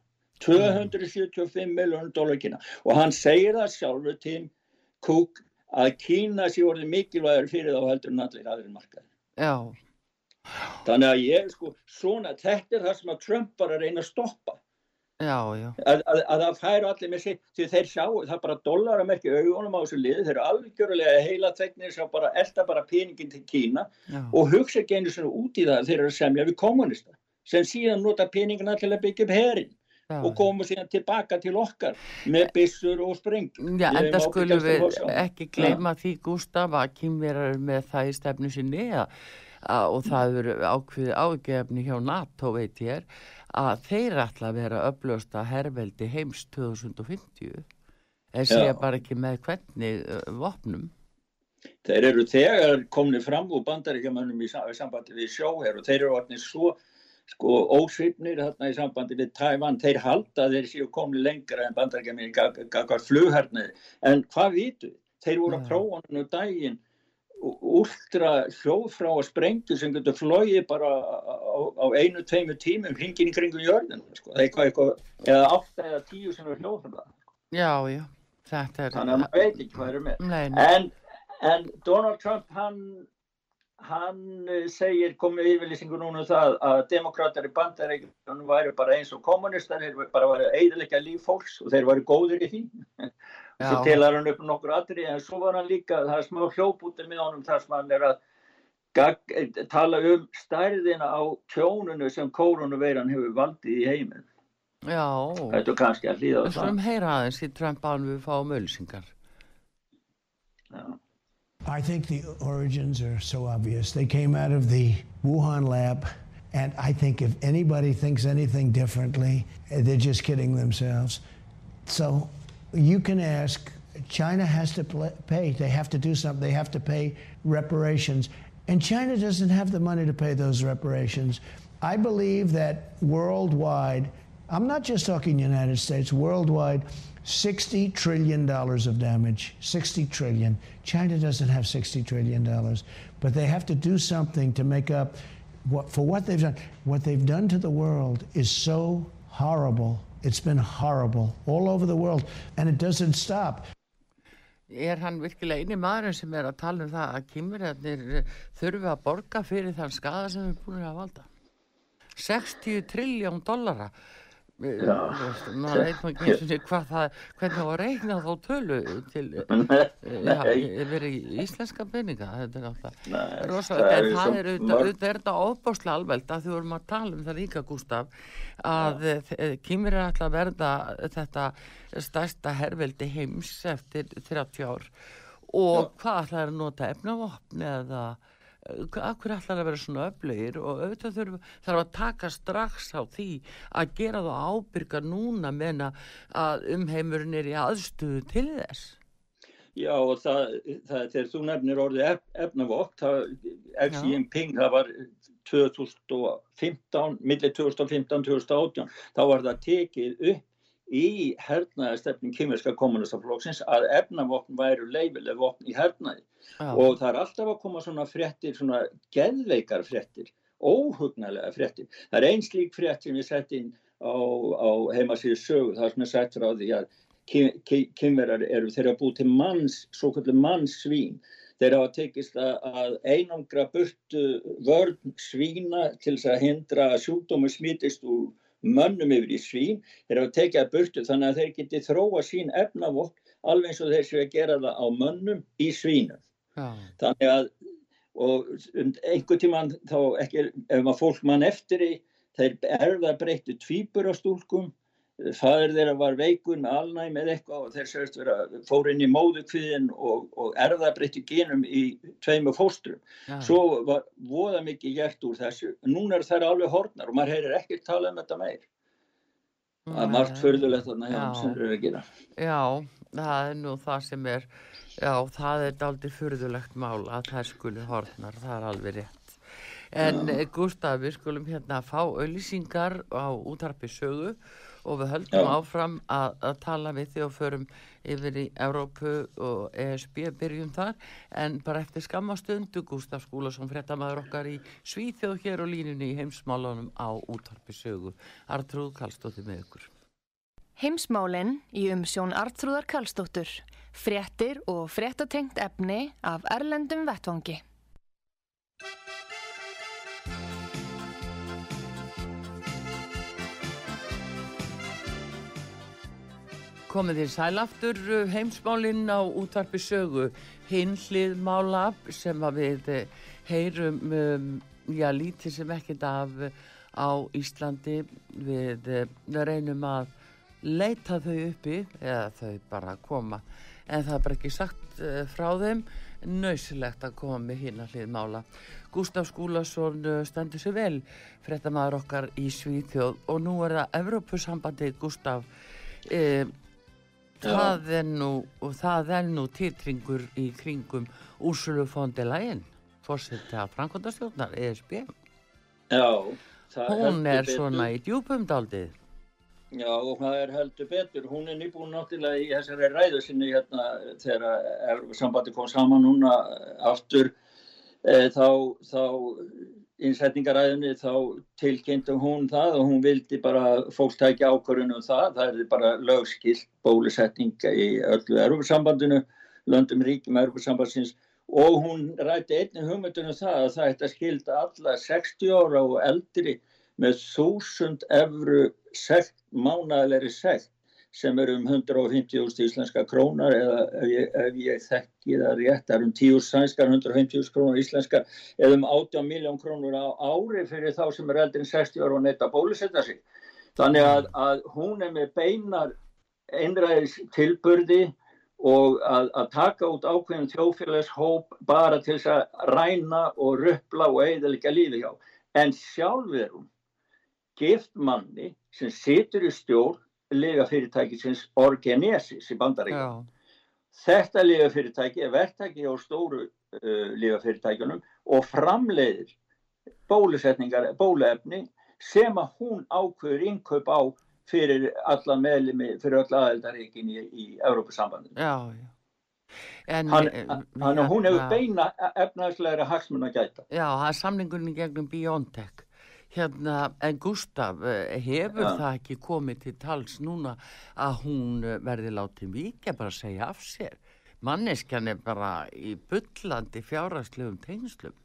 275 miljardum dollara í Kína. Og hann segir það sjálfur Tim Cook að Kína sé orðið mikilvægur fyrir þá heldur en allir aðrir markaði já, þannig að ég sko svona, þetta er það sem að Trump var að reyna að stoppa já, já. að, að, að það færu allir með sitt því þeir sjá, það er bara merkja augunum á þessu liði, þeir eru algjörlega heila þegnir sem bara elda bara peningin til Kína já. og hugsa ekki einu svona út í það að þeir eru að semja við kommunista sem síðan nota peningina til að byggja upp herin já. og koma síðan tilbaka til okkar með byssur og spreng Já, en það skulum við ekki gleyma því, Gustaf, að kýmverar með það í stefnu sinni að, og það eru ákveði ágefni hjá NATO, veit ég er, að þeir ætla að vera upplösta herveldi heims 2050 en Já. bara ekki með hvernig vopnum. þeir eru þegar komni fram úr bandaríkjamönnum í sa- í sambandi við sjóher og þeir eru orðnir svo sko ósvipnir þarna í sambandi við Tævan, þeir halda þeir séu komni lengra en bandaríkjamönnum gaggar flughernaði, en hvað vitu þeir voru að prófa nú daginn últra hljóðfrá að sprengju sem getur flóið bara á, á einu, tveimu tímum hringin í kringum jörðin sko. eitthvað, eitthvað, eða átta eða tíu sem er hljóðfrá Já, já, þetta er... þannig að maður veit ekki hvað er með Nei, nei, En, en Donald Trump, hann, hann eh, segir, komið yfirlýsingu núna um það að demokrater í bandaríkjum væri bara eins og kommunistar, þeir bara væri eiginleika líf fólks og þeir væri góðir í því. Svo já, telar hann upp nokkur aðri, en svo var hann líka, það er smá hljópútið með honum þar sem hann er að gag, tala um stærðina á tjónunu sem koronaveiran hefur valdið í heiminn. já. Þetta er kannski að hlýða á Við það. skulum heyra aðeins í Trump án við fáum ölsingar. Já. I think the origins are so obvious. They came out of the Wuhan lab, and I think if anybody thinks anything differently, they're just kidding themselves. So you can ask, China has to pay. They have to do something. They have to pay reparations. And China doesn't have the money to pay those reparations. I believe that worldwide, I'm not just talking United States, worldwide, $60 trillion of damage. 60 trillion. China doesn't have $60 trillion, but they have to do something to make up what, for what they've done. What they've done to the world is so horrible. It's been horrible all over the world, and it doesn't stop. Er hann virkilega eini maðurinn sem er að tala um það að kýmverjarnir þurfi að borga fyrir þann skada sem við búin að valda? 60 trilljón dollara. Maður veit maður ekki eins og sér hvað það hvernig það var reiknað þá tölu til [laughs] verið í íslenska peninga þetta er alltaf rosalega en það er auðvitað ofbáslega alveg að þú vorum að tala um það líka Gustaf að kýmur er alltaf að verða þetta stærsta herveldi heims eftir 30 ár. Og hvað ætlaði að nota? Efnavopn eða akkur ætlar að vera svona öflugir? Og auðvitað þurf, þarf að taka strax á því að gera þá ábyrga núna meina að umheimurinn er í aðstöðu til þess. Já og það, það þegar þú nefnir orðið ef, efnavokk Xi Jinping það var 2015 millir 2015-2018 þá var það tekið upp í hernaðarstefnin kymverska kommunistaflóksins að efnavopn væru leifileg vopn í hernaði Já. og það er alltaf að koma svona frettir, svona geðveikar frettir, óhugnarlega frettir. Það er einn slík frett sem ég sett inn á, á heimasíðu sögu, það er sett frá því að kymverar eru þeirra búið til manns, svo kallur mannsvín. Þeir hafa tekist að einangra burtu vörn svína til þess að hindra að sjúkdómi smitist úr mönnum yfir í svín, þeir hafa tekið að burtu þannig að þeir geti þróa sín efnavokk alveg eins og þeir séu að gera það á mönnum í svínum. Já. Þannig að og um einhver tíman þá ekki, ef maður fólk mann eftir því, þeir erða breyttu tvýpur á stúlkum fadur þeirra var veikur með alnæmi eða eitthvað og þeir sérst vera fór inn í móðukviðin og, og erðabreytti genum í tveimu fóstrum. Ja. svo var voða mikið gert úr þessu. Núna er það alveg hornar og maður heyrir ekki tala um þetta meir. Það er margt förðulegt þarna hjá sem eru að gera. Já, það er nú það sem er já, það er aldrei förðulegt mál að það skuli hornar, það er alveg rétt en já. Gustaf, við skulum hérna fá auðlýsingar á útarpi sögu og við höldum Já. áfram að, að tala við því og förum yfir í Európu og ESB byrjum þar en bara eftir skammastundu Gustaf Skúlason frettamæður okkar í Svíþjóð hér og línunni í heimsmálunum á útvarpisögu Artrúð Kallstóttir með ykkur Heimsmálinn í umsjón Artrúðar Kallstóttur frettir og frettatengt efni af Erlendum Vettvangi. Komið þér sælaftur uh, heimsmálinn á útvarpi sögu. Hinlið mála sem við eh, heyrum um, já lítið sem ekkert af uh, á Íslandi. Við uh, reynum að leita þau uppi eða þau bara koma en það er bara ekki sagt uh, frá þeim. Nöysilegt að koma með hinlið mála. Gustaf Skúlason stendur sér vel frettamæður okkar í Svíþjóð. Og nú er það Evrópusambandi Gustaf eh, það er nú og það er nú titringur í kringum Úrsulu Fondelægin fórsetið af Frankondastjórnar ESB Já hún er svona í djúpumdaldið Já og það er heldur betur. Hún er nýbúin náttúrulega í þessari ræðu sinni hérna þegar sambandi kom saman núna aftur e, þá, þá innsetningaræðinni þá tilkynntum hún það og hún vildi bara fólkstækja ákvörðunum það, það er bara lögskilt bólusetninga í öllu erfursambandinu, löndum ríkjum erfursambandsins og hún rætti einni hugmyndunum það að það ætti að skilta alla 60 ára og eldri með 1000 efru sekt, mánaðalegri sekt sem er um 150.000 íslenska krónar eða ef ég, ef ég þekki það rétt, er um 10 sænskar 150.000 krónar íslenska eða um 18 miljón krónur á ári fyrir þá sem er eldrin 60 ára og netta bólusetta sig. Þannig að, að hún er með beinar einræðis tilburði og að, að taka út ákveðin þjófélagshóp bara til þess að ræna og röppla og eiðalega lífi hjá. En sjálf hún gift manni sem situr í stjórn legafyrirtækisins Orgenesis í bandaríkjum. Þetta legafyrirtæki er verktæki á stóru uh, legafyrirtækjunum og framleiðir bólusetningar, bóluefni sem að hún ákveður innkaup á fyrir alla meðlumi, fyrir alla aðeldaríkin í, í Európa-sambandinu. Já, já. En, hann, hann, hún hefur beina efnaðslegra hagsmun að gæta. Já, það er samlingunni gegnum Biontech. Hérna, en Gustaf, eh, hefur ja. það ekki komið til tals núna að hún eh, verði látið mikið bara að segja af sér? Manneskjan er bara í byllandi fjárhastlegum tegnslum.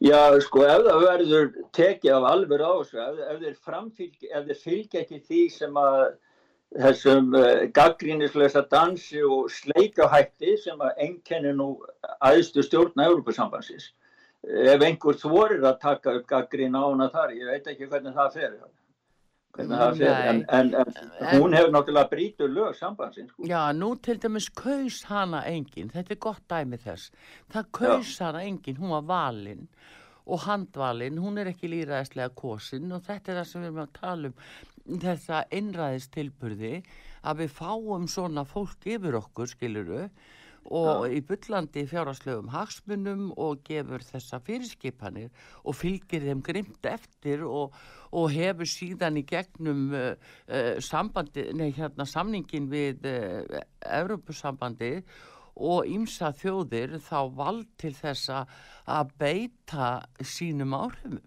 Já, sko, ef það verður tekið af alveg á þessu, ef, ef þeir framfylgja, ef þeir fylgja ekki því sem að þessum uh, gaggrínislösa dansi og sleikahætti sem að enkenni nú aðstu stjórna Európa-sambansins. Ef einhver þvorir að taka upp gaggrín á hana þar, ég veit ekki hvernig það fer. Hvernig það fer, en, en, en hún hefur náttúrulega brítur lög sambansins. Sko. Já, nú til dæmis kaus hana engin, þetta er gott dæmi þess. Það kaus Já. hana engin, hún var valinn og handvalinn, hún er ekki líraðislega kosin og þetta er það sem við erum að tala um þessa innræðistilburði að við fáum svona fólk yfir okkur, skiluru og Já. í byllandi fjárháslegum hagsmunum og gefur þessa fyrirskipanir og fylgir þeim grimt eftir og, og hefur síðan í gegnum uh, uh, sambandi, nei, hérna, samningin við uh, Evropasambandi og ýmsa þjóðir þá vald til þessa að beita sínum áhrifum.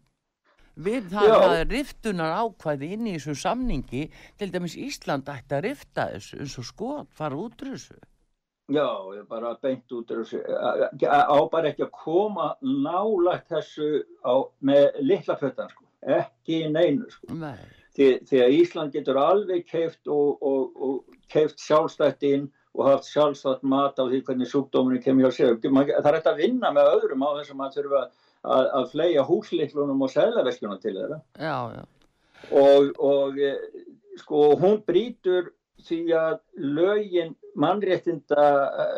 Við það, er riftunar ákvæði inn í þessu samningi, til dæmis Ísland ætti að rifta þessu eins og skot fara út úr þessu. Já, ég bara beint út úr þessu, á bara ekki að koma nálægt þessu á, með litla fötan, sko. ekki neinu. Sko. Nei. Því, því að Ísland getur alveg keift og, og, og keift sjálfstætt inn og haft sjálfstætt mat á því hvernig sjúkdóminu kemur hjá sér. Það er þetta að vinna með öðrum á þess að maður þurfa að, að flega húsliklunum og seglaverslunum til þeirra. Já, já. Og, og eh, sko hún brítur því að lögin mannréttinda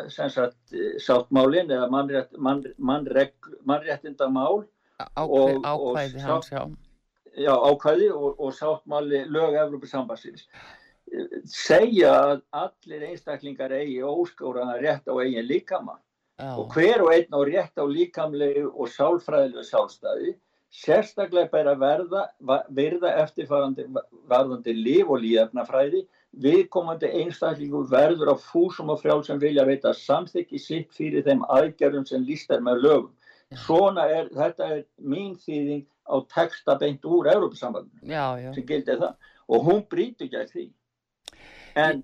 sagt, sáttmálin eða mannrétt, mann, mannréttindamál Ákveð, ákvæði og, hans, já. Já, ákvæði og, og sáttmáli lög Evropasambassins segja að allir einstaklingar eigi óskóraðan rétt á eigin líkama já. og hver og einn á rétt á líkamlegu og sálfræðilegu sálstæði sérstaklega bæra verða, verða eftirfarandi varðandi líf og lífnafræði viðkomandi einstaklingu verður á fúsum og frjál sem vilja veita samþykki sitt fyrir þeim aðgerðum sem líst er með lögum. Svona er, þetta er mín þýðing á texta beint úr Európa-sambandinu sem gildi það og hún bríti ekki að því. En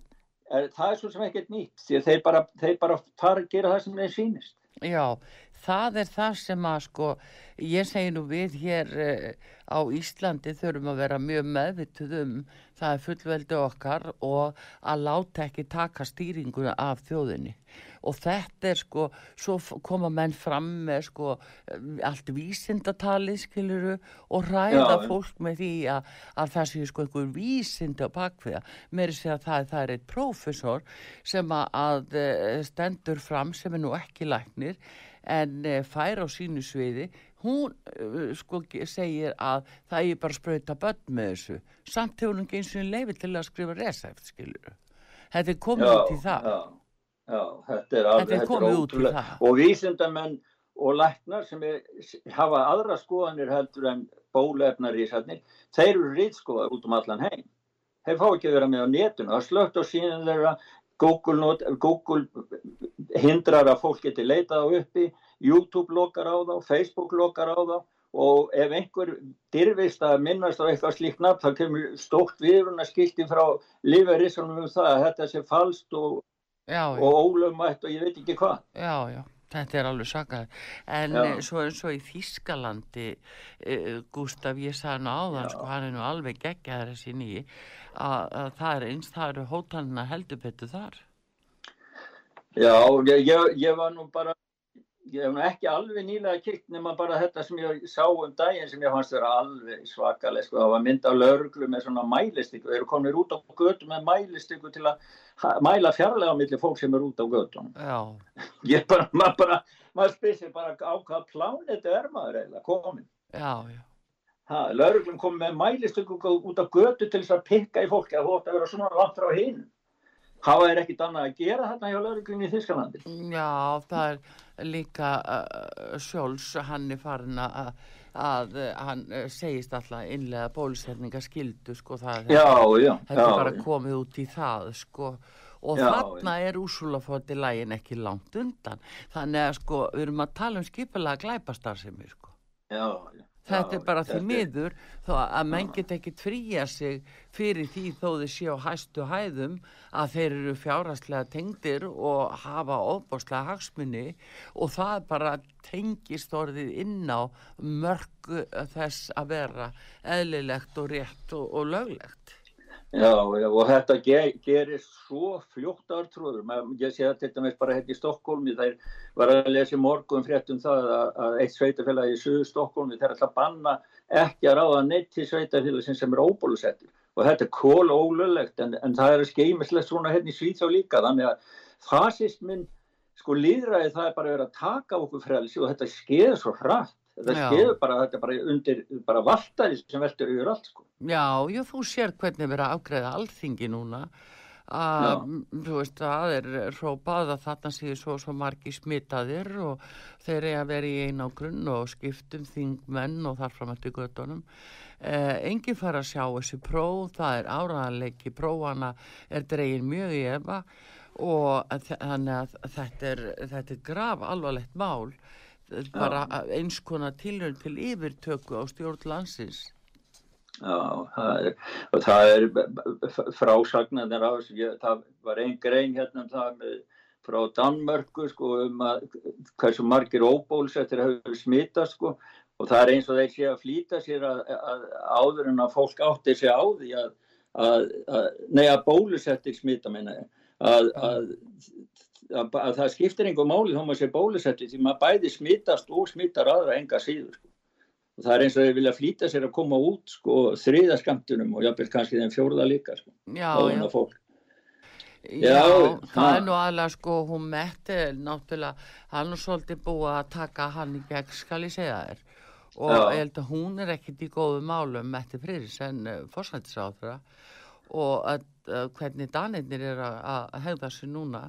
er, það er svo sem ekkert nýtt því að þeir bara, þeir bara fara að gera það sem þeir sínist. Já, það er það sem að sko, ég segi nú við hér uh, á Íslandi þurfum að vera mjög meðvituð um það er fullveldi okkar og að láta ekki taka stýringuna af þjóðinni. Og þetta er sko, svo koma menn fram með sko allt vísindatali skiluru og ræða Já, fólk með því að, að það sé sko einhver vísind á bakviða, mér er að segja að það, það er eitt prófessor sem að, að eh, stendur fram sem er nú ekki læknir en eh, fær á sínu sviði hún uh, sko segir að það er bara að spröyta börn með þessu. Samt hefur hún ekki eins og leiði til að skrifa resæft skilur þetta er komið já, út í það. já, já, þetta er, alveg, þetta er komið út í það. Og vísindamenn og læknar sem er, hafa aðra skoðanir heldur en bólefnar í sérnir þeir eru rýtskoðar út um allan heim. Þeir fá ekki að vera með á netuna það slögt á síðan þeirra. Google, not, Google hindrar að fólk geti leitað á uppi YouTube lokar á þá, Facebook lokar á þá og ef einhver dyrfist að minnast á eitthvað slíkt nafn þá kemur stókt viðruna skilti frá lífeyriðsonum um það að þetta sé falst og, og ólögmætt og ég veit ekki hvað. Já, já. Þetta er alveg sakað, en Já. Eh, svo eins og í Þískalandi, uh, Gustaf, ég sagði nú áðan, Já. sko, hann er nú alveg geggjaður þessi nýji, að, að það er eins, það eru hótanina heldupettu þar. Já, ég, ég var nú bara ég hef nú ekki alveg nýlega kikt nema bara þetta sem ég sá um daginn sem ég fannst vera alveg svakaleg sko. það var mynd á lauruglu með svona mælistíku þeir eru komin út á götu með mælistíku til að mæla fjarlæga millir fólk sem eru út á götun [laughs] ég bara, maður bara maður spyrsir bara á hvað plánetu er maður eða komin já, já. Lauruglum kom með mælistíku út á götu til þess að pikka í fólki að hótt að vera svona langt frá hinn Hafa þeir ekkit annað að gera þarna hjá lauruglunni í Þískalandi? Já, það er líka uh, Sjóls, hann er farin að, að hann segist alltaf innlega bólusetninga skildu, sko, það já, já, þetta er bara komið út í það, sko, og já, þarna er úsulafóti lægin ekki langt undan, þannig að, sko, við erum að tala um skipilega glæpastar sem er, sko. Já, Þetta er bara því miður þó að menn get ekki fría sig fyrir því þó þau séu hæstu hæðum að þeir eru fjárhastlega tengdir og hafa ofbáslega hagsmunni og það bara tengist orðið inn á mörgu þess að vera eðlilegt og rétt og, og löglegt. Já, og þetta ge gerir svo fljótt artrúður. Ég sé að til dæmis bara hérna í Stokkólmi, þær var að lesa í morgun fréttum það að, að eitt sveitafélagi í Suðu Stokkólmi þeir ætla að banna ekki að ráða neitt til sveitafélagin sem er óbólusettur. Og þetta er kól ólulegt en, en það er skeimislegt svona hérna í Svíþá líka. Þannig að fasismin, sko líðræði það er bara að vera að taka okkur frelsi og þetta skeður svo hratt. Þetta Já. skeður bara, þetta er bara undir, bara valtari sem veldur yfir allt sko. Já, já, þú sér hvernig verið að afgreða alþingi núna að, m, þú veist, að er hrópað að þarna séu svo svo margi smitaðir og þeir eru að vera í einangrun og skiptum þingmenn og þar fram eftir göttunum eh, enginn fara að sjá þessi próf það er áraðanleiki prófana er dregin mjög í efa og þannig að þetta er, þetta er graf alvarlegt mál bara eins konar tilhörn til yfirtöku á stjórn landsins. Já, það er, og það er frásagnarnir af þessu, það var einn grein hérna um það með, frá Danmörku sko um að hversu margir óbólusettir hefur smitast sko. Og það er eins og þeir sé að flýta sér að, að áður en að fólk átti sig á því að, að, að nei að bólusettir smita minna að, að, að, að það skiptir einhver máli þá maður sé bólusettir því maður bæði smitast og smittar aðra enga síður sko og það er eins og þeir vilja flýta sér að koma út sko þriða skamtunum og jafnvel kannski þeim fjórða líka sko, Já, já. Já, Já, það er nú aðlega sko, hún metti náttúrulega, hann er svolítið búið að taka hann í gegn, skal ég segja þér. Og ég held að hún er ekkit í góðu málum metti friðis en uh, fórsættisáþra og að, uh, hvernig danirnir er að, að hegða sér núna.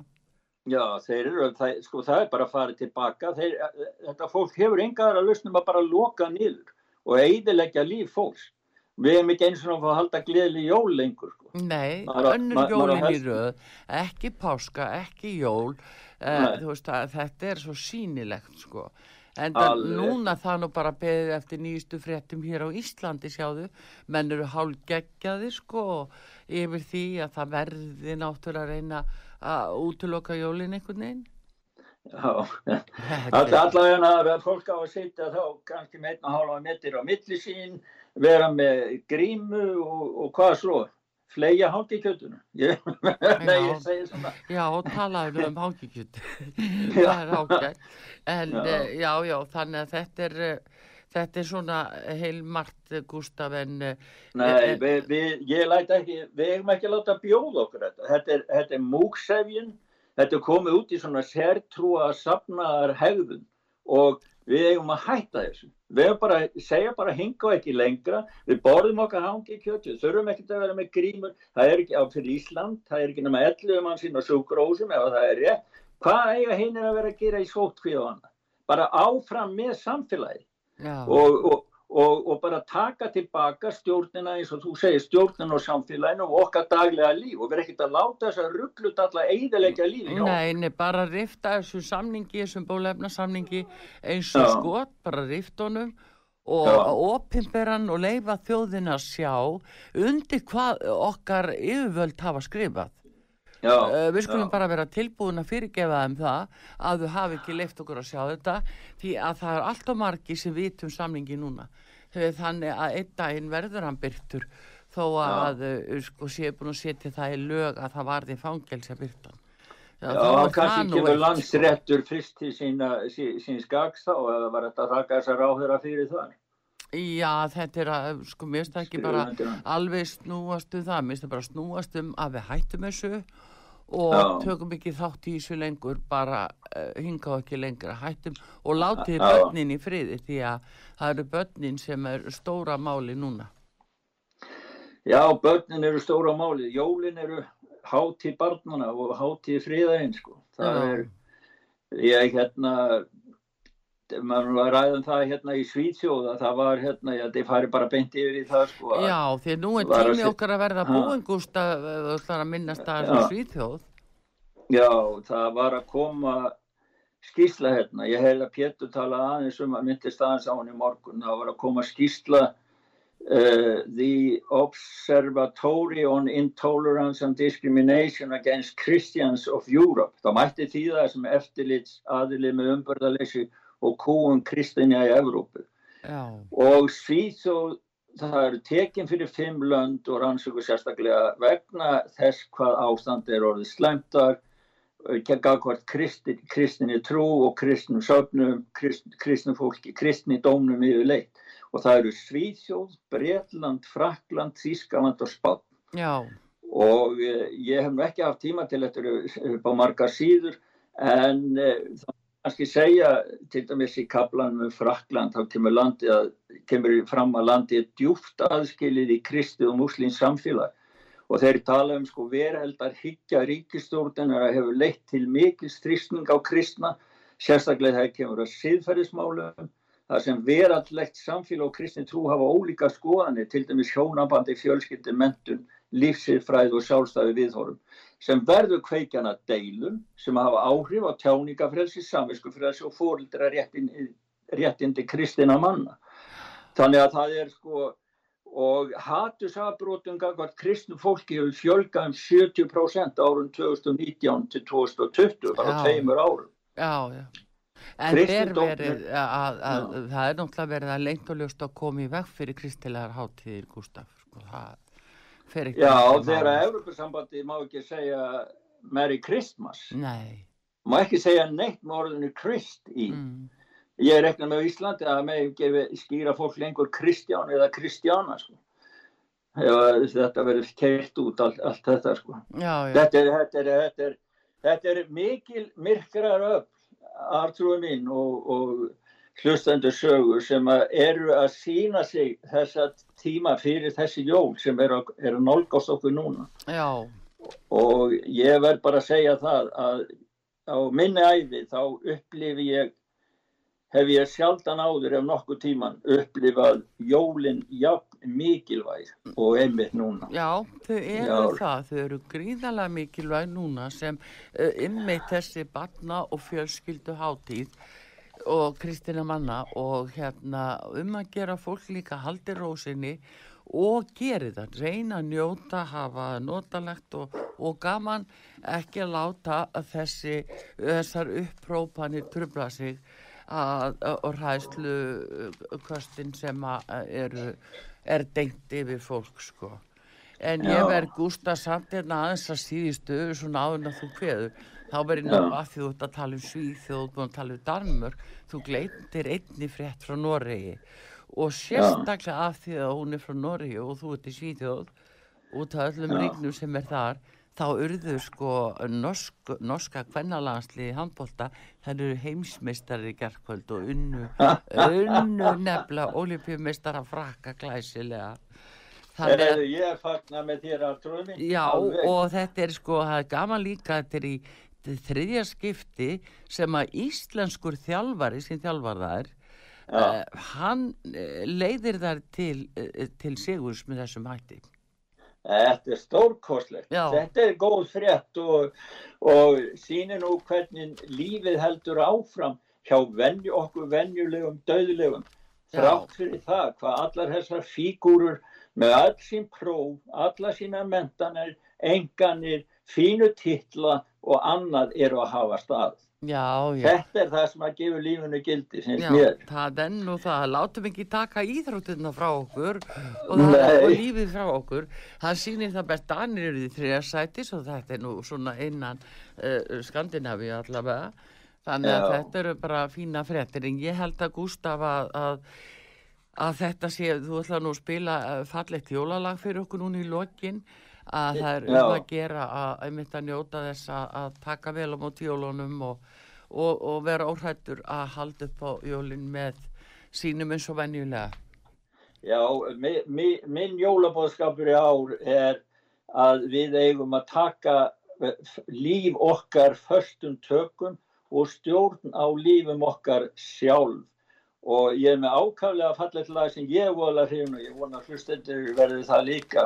Já, þeir eru, það, sko það er bara að fara tilbaka, þeir, þetta fólk hefur engar að lausnum að bara loka niður og eidilegja líf fólks. Við hefum ekki eins og fá að halda gleðli jól lengur sko. Nei, Maður á- önnur ma- maður á jólin í röð, ekki páska, ekki jól, uh, veist að þetta er svo sýnilegt sko. En núna það nú bara beðið eftir nýjustu fréttum hér á Íslandi sjáðu, menn eru hálf geggjaðir sko yfir því að það verði náttúrulega að reyna að útloka jólin einhvern veginn. Já, [laughs] allavega að fólk á að sitja þá kannski með einn og hálfa metri á milli sín, vera með grímu og, og hvað svo? Fleia [laughs] svona. Já, og talaðu um. [laughs] Já. það er ágætt. En Já. já. já, já, þannig að þetta er, eh, þetta er svona heilmart, Gustaf, en... eh, Nei, eh, við, við, ég læt ekki, við eigum ekki að láta bjóða okkur þetta. Þetta er, þetta er múksefjun, þetta er komið út í svona sértrúa safnaðar hegðun og við eigum að hætta þessu. Við eigum bara, segja bara hinga og ekki lengra, við borðum okkar hangi kjötu, þurfum ekki að vera með grímur, það er ekki á fyrir Ísland, það er ekki nema 11 mann sín á sjúkrósum ef það er rétt. Hvað eiga hinn að vera að gera í sótkvíð og annað? Bara áfram með samfélagi. Og, og, og, og bara taka tilbaka stjórnina eins og þú segir stjórnina og samfélaginu og okkar daglega líf og vera ekkert að láta þess að rugglut alla eiðilegja lífi. Nei, nei, bara rifta þessu samningi, þessum bólefna samningi eins og skot, bara rift honum og opimberan og leifa þjóðina sjá undir hvað okkar yfirvöld hafa skrifað. Já, Uh, við skulum já. bara vera tilbúin að fyrirgefa þeim það að þau hafi ekki leift okkur að sjá þetta því að það er allt og margi sem vitum samningi núna. Þau Þannig að einn daginn verður hann byrtur þó að uh, sko séu búin að setja það í lög að það varði byrta hann. Já, það kannski kemur sko. landsréttur fyrst til sína, sí, síns gags þá eða var þetta að þakka þessar áhverja fyrir það. Já, þetta er að, sko, mér finnst það ekki bara alveg snúast um það, mér finnst það bara snúast um að við hættum þessu og Já. tökum ekki þátt í þessu lengur, bara uh, hingað ekki lengra, hættum og látið börnin í friði því að það eru börnin sem er stóra máli núna. Já, börnin eru stóra máli, jólin eru hátíð barnana og hátíð friðarinn sko. Það Já. er, ég hérna, maður var ræðum það hérna í Svíðsjóða, það var hérna, ég held ég fari bara beint yfir í það sko. að- Já, því að nú er að tími okkar að verða Ha. búin, Gústa, þú ætlar að minnast að Já. þessu svíþjóð. Já, það var að koma skýrsla hérna. Ég hef að Pétur tala aðeins um að myndist aðeins á hann í morgun. Það var að koma skýrsla uh, The Observatory on Intolerance and Discrimination Against Christians of Europe. Það mætti því það sem eftirlits aðilið með umbörðalessi og kúum kristinja í Evrópu. Já. Og Svíþjóð það eru tekin fyrir fimm lönd og rannsöku sérstaklega vegna þess hvað ástand er orðið slæmtar gagvart kristin, kristinni trú og kristnum söfnum, krist, kristnum fólki, kristni dómnum yfir leitt. Og það eru Svíðsjóð, Breitland, Frakland, Þískaland og Spán. Já. Og eh, ég hef ekki haft tíma til þetta upp á margar síður en eh, það kannski segja til dæmis í kaplanum um Frakland þá kemur, að, kemur fram að landið er djúft aðskilið í kristi og muslins samfélag. Og þeir tala um sko verheldar higgja ríkistjórnir að hefur leitt til mikil strýstning á kristna, sérstaklega það kemur að siðferðismálum, það sem veraldlegt samfélag og kristni trú hafa ólíka skoðanir, til dæmis hjónabandi, fjölskyldi, mentun, lífsýrfræð og sjálfstæði viðhórum, sem verður kveikjana deilum sem hafa áhrif á tjáningafrelsi, samviskufrelsi og fórildra réttindi, réttindi kristina manna. Þannig að það er sko og hatusafbrotum gangvart kristnum fólki hefur fjölgað um 70% árun 2019 til 2020, bara tveimur árum. Já, já. En er verið að, að það er náttúrulega verið að lengt og ljóst að koma í veg fyrir kristilegar hátíðir, Gustaf, sko, það. Já, þegar að Európa-sambandi má ekki segja Merry Christmas. Nei. Má ekki segja neitt með orðinu Krist í. Mm. Ég rekna með Íslandi að með gefi skýra fólk lengur Kristján eða Kristjana sko. Þetta verður keirt út allt, allt þetta sko. Já, já. Þetta, er, þetta, er, þetta, er, þetta er mikil myrkrar upp artrúið mín og, og hlustendur sögur sem að eru að sína sig þessa tíma fyrir þessi jól sem er að, er að nálgast okkur núna. Já. Og ég verð bara að segja það að á minni æfi þá upplifi ég hef ég sjaldan áður ef nokkuð tíman upplifað jólinn jafn mikilvæg og einmitt núna. Já, þau eru Já. það, þau eru gríðalega mikilvæg núna sem uh, einmitt þessi barna og fjölskyldu hátíð og Kristina manna og hérna um að gera fólk líka haldi rósinni og geri það, reyna að njóta, hafa notalegt og, og gaman ekki að láta að þessi, þessar upprópanir trubla sig að, og ræðslu kostin sem eru, er dengt yfir fólk sko. En Já. ég verð gústa samt hérna aðeins að síðistu svona áður en þú kveður. Þá verður nú að því þú ert að tala um Svíþjóð, þú ert að tala um Danmörk, þú gleytir einni frétt frá Noregi. Og sérstaklega af því að hún er frá Noregi og þú ert í Svíþjóð út af öllum regnum sem er þar þá urðu sko norsk, norska kvennalansli í handbólta það eru heimsmeistar í gerðkvöld og unnu, unnu [laughs] nefla olimpíumeistar að frakka glæsilega. Það er ég fagnar með þér að trúni Já og þetta er sko það er gaman líka þetta er í þriðja skipti sem að íslenskur þjálfari sem þjálfarðar uh, hann eh, leiðir þar til, uh, til sigurs með þessum hætti. Þetta er stórkoslegt, þetta er góð frétt og, og sínir nú hvernig lífið heldur áfram hjá venju, okkur venjulegum, döðlegum. Þrátt fyrir það hvað allar þessar fígúrur með all sín próf, alla sína mentanir, enganir, fínu titla og annað eru að hafa stað. Já, já. Þetta er það sem að gefa lífunu gildi Já, það er nú það. Látum ekki taka íþróttina frá okkur og, það, og lífið frá okkur. Það sýnir það best. Danir eru því þrjarsætis og þetta er nú svona innan uh, Skandinavíu allavega. Þannig að þetta eru bara fína frettir en ég held að Gustaf að, að, að þetta sé, þú ætla nú að spila uh, fallegt jólalag fyrir okkur núna í lokin að það er um að gera að, að, að njóta þess að taka vel á mót jólunum og og, og vera óhættur að halda upp á jólinn með sínum eins og venjulega? Já, mi, mi, minn jólabóðskapur í ár er að við eigum að taka eh, líf okkar förstum tökum og stjórn á lífum okkar sjálf. Og ég er með ákaflega fallet lag sem ég vola hrifun og ég vona hlustendur verði það líka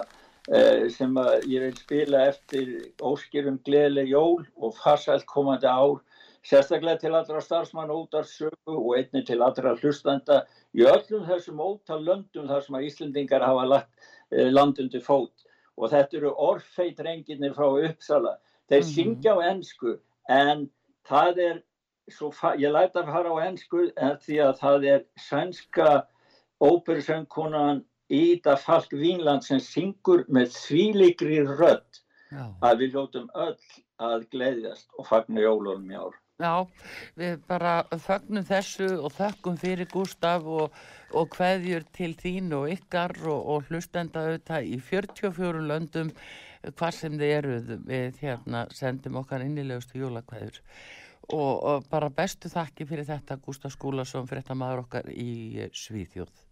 eh, sem ég vil spila eftir óskirum gleðileg jól og farsælt komandi ár sérstaklega til allra starfsmann út af sögu og einni til allra hlustanda í öllum þessum ótal löndum þar sem að Íslendingar hafa lagt eh, landundi fót og þetta eru orfeit renginir frá Uppsala. Þeir mm -hmm. syngja á ennsku en það er, svo, ég læta að fara á ennsku því að það er sænska óperusöngkonan Ída Falk Vínland sem syngur með þvíligri rödd Já. að við ljótum öll að gleiðjast og fagnu jólunum í ár. Já, við bara fögnum þessu og þökkum fyrir Gustaf og, og hveðjur til þín og ykkar og, og hlustenda auðvitað í 44 löndum hvað sem þið eruð við hérna sendum okkar innilegustu jólakveður og, og bara bestu þakki fyrir þetta Gustaf Skúlason fyrir þetta maður okkar í Svíþjóð.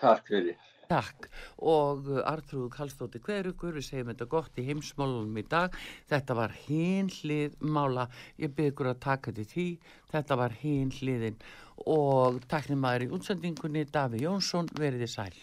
Takk fyrir. Takk og uh, Artrúð Kallstóti Hverugur, við segjum þetta gott í heimsmálunum í dag. Þetta var hinn hlið mála, ég byggur að taka þetta því, þetta var hinn hliðin og taknum maður í útsendingunni Daví Jónsson, veriði sæl.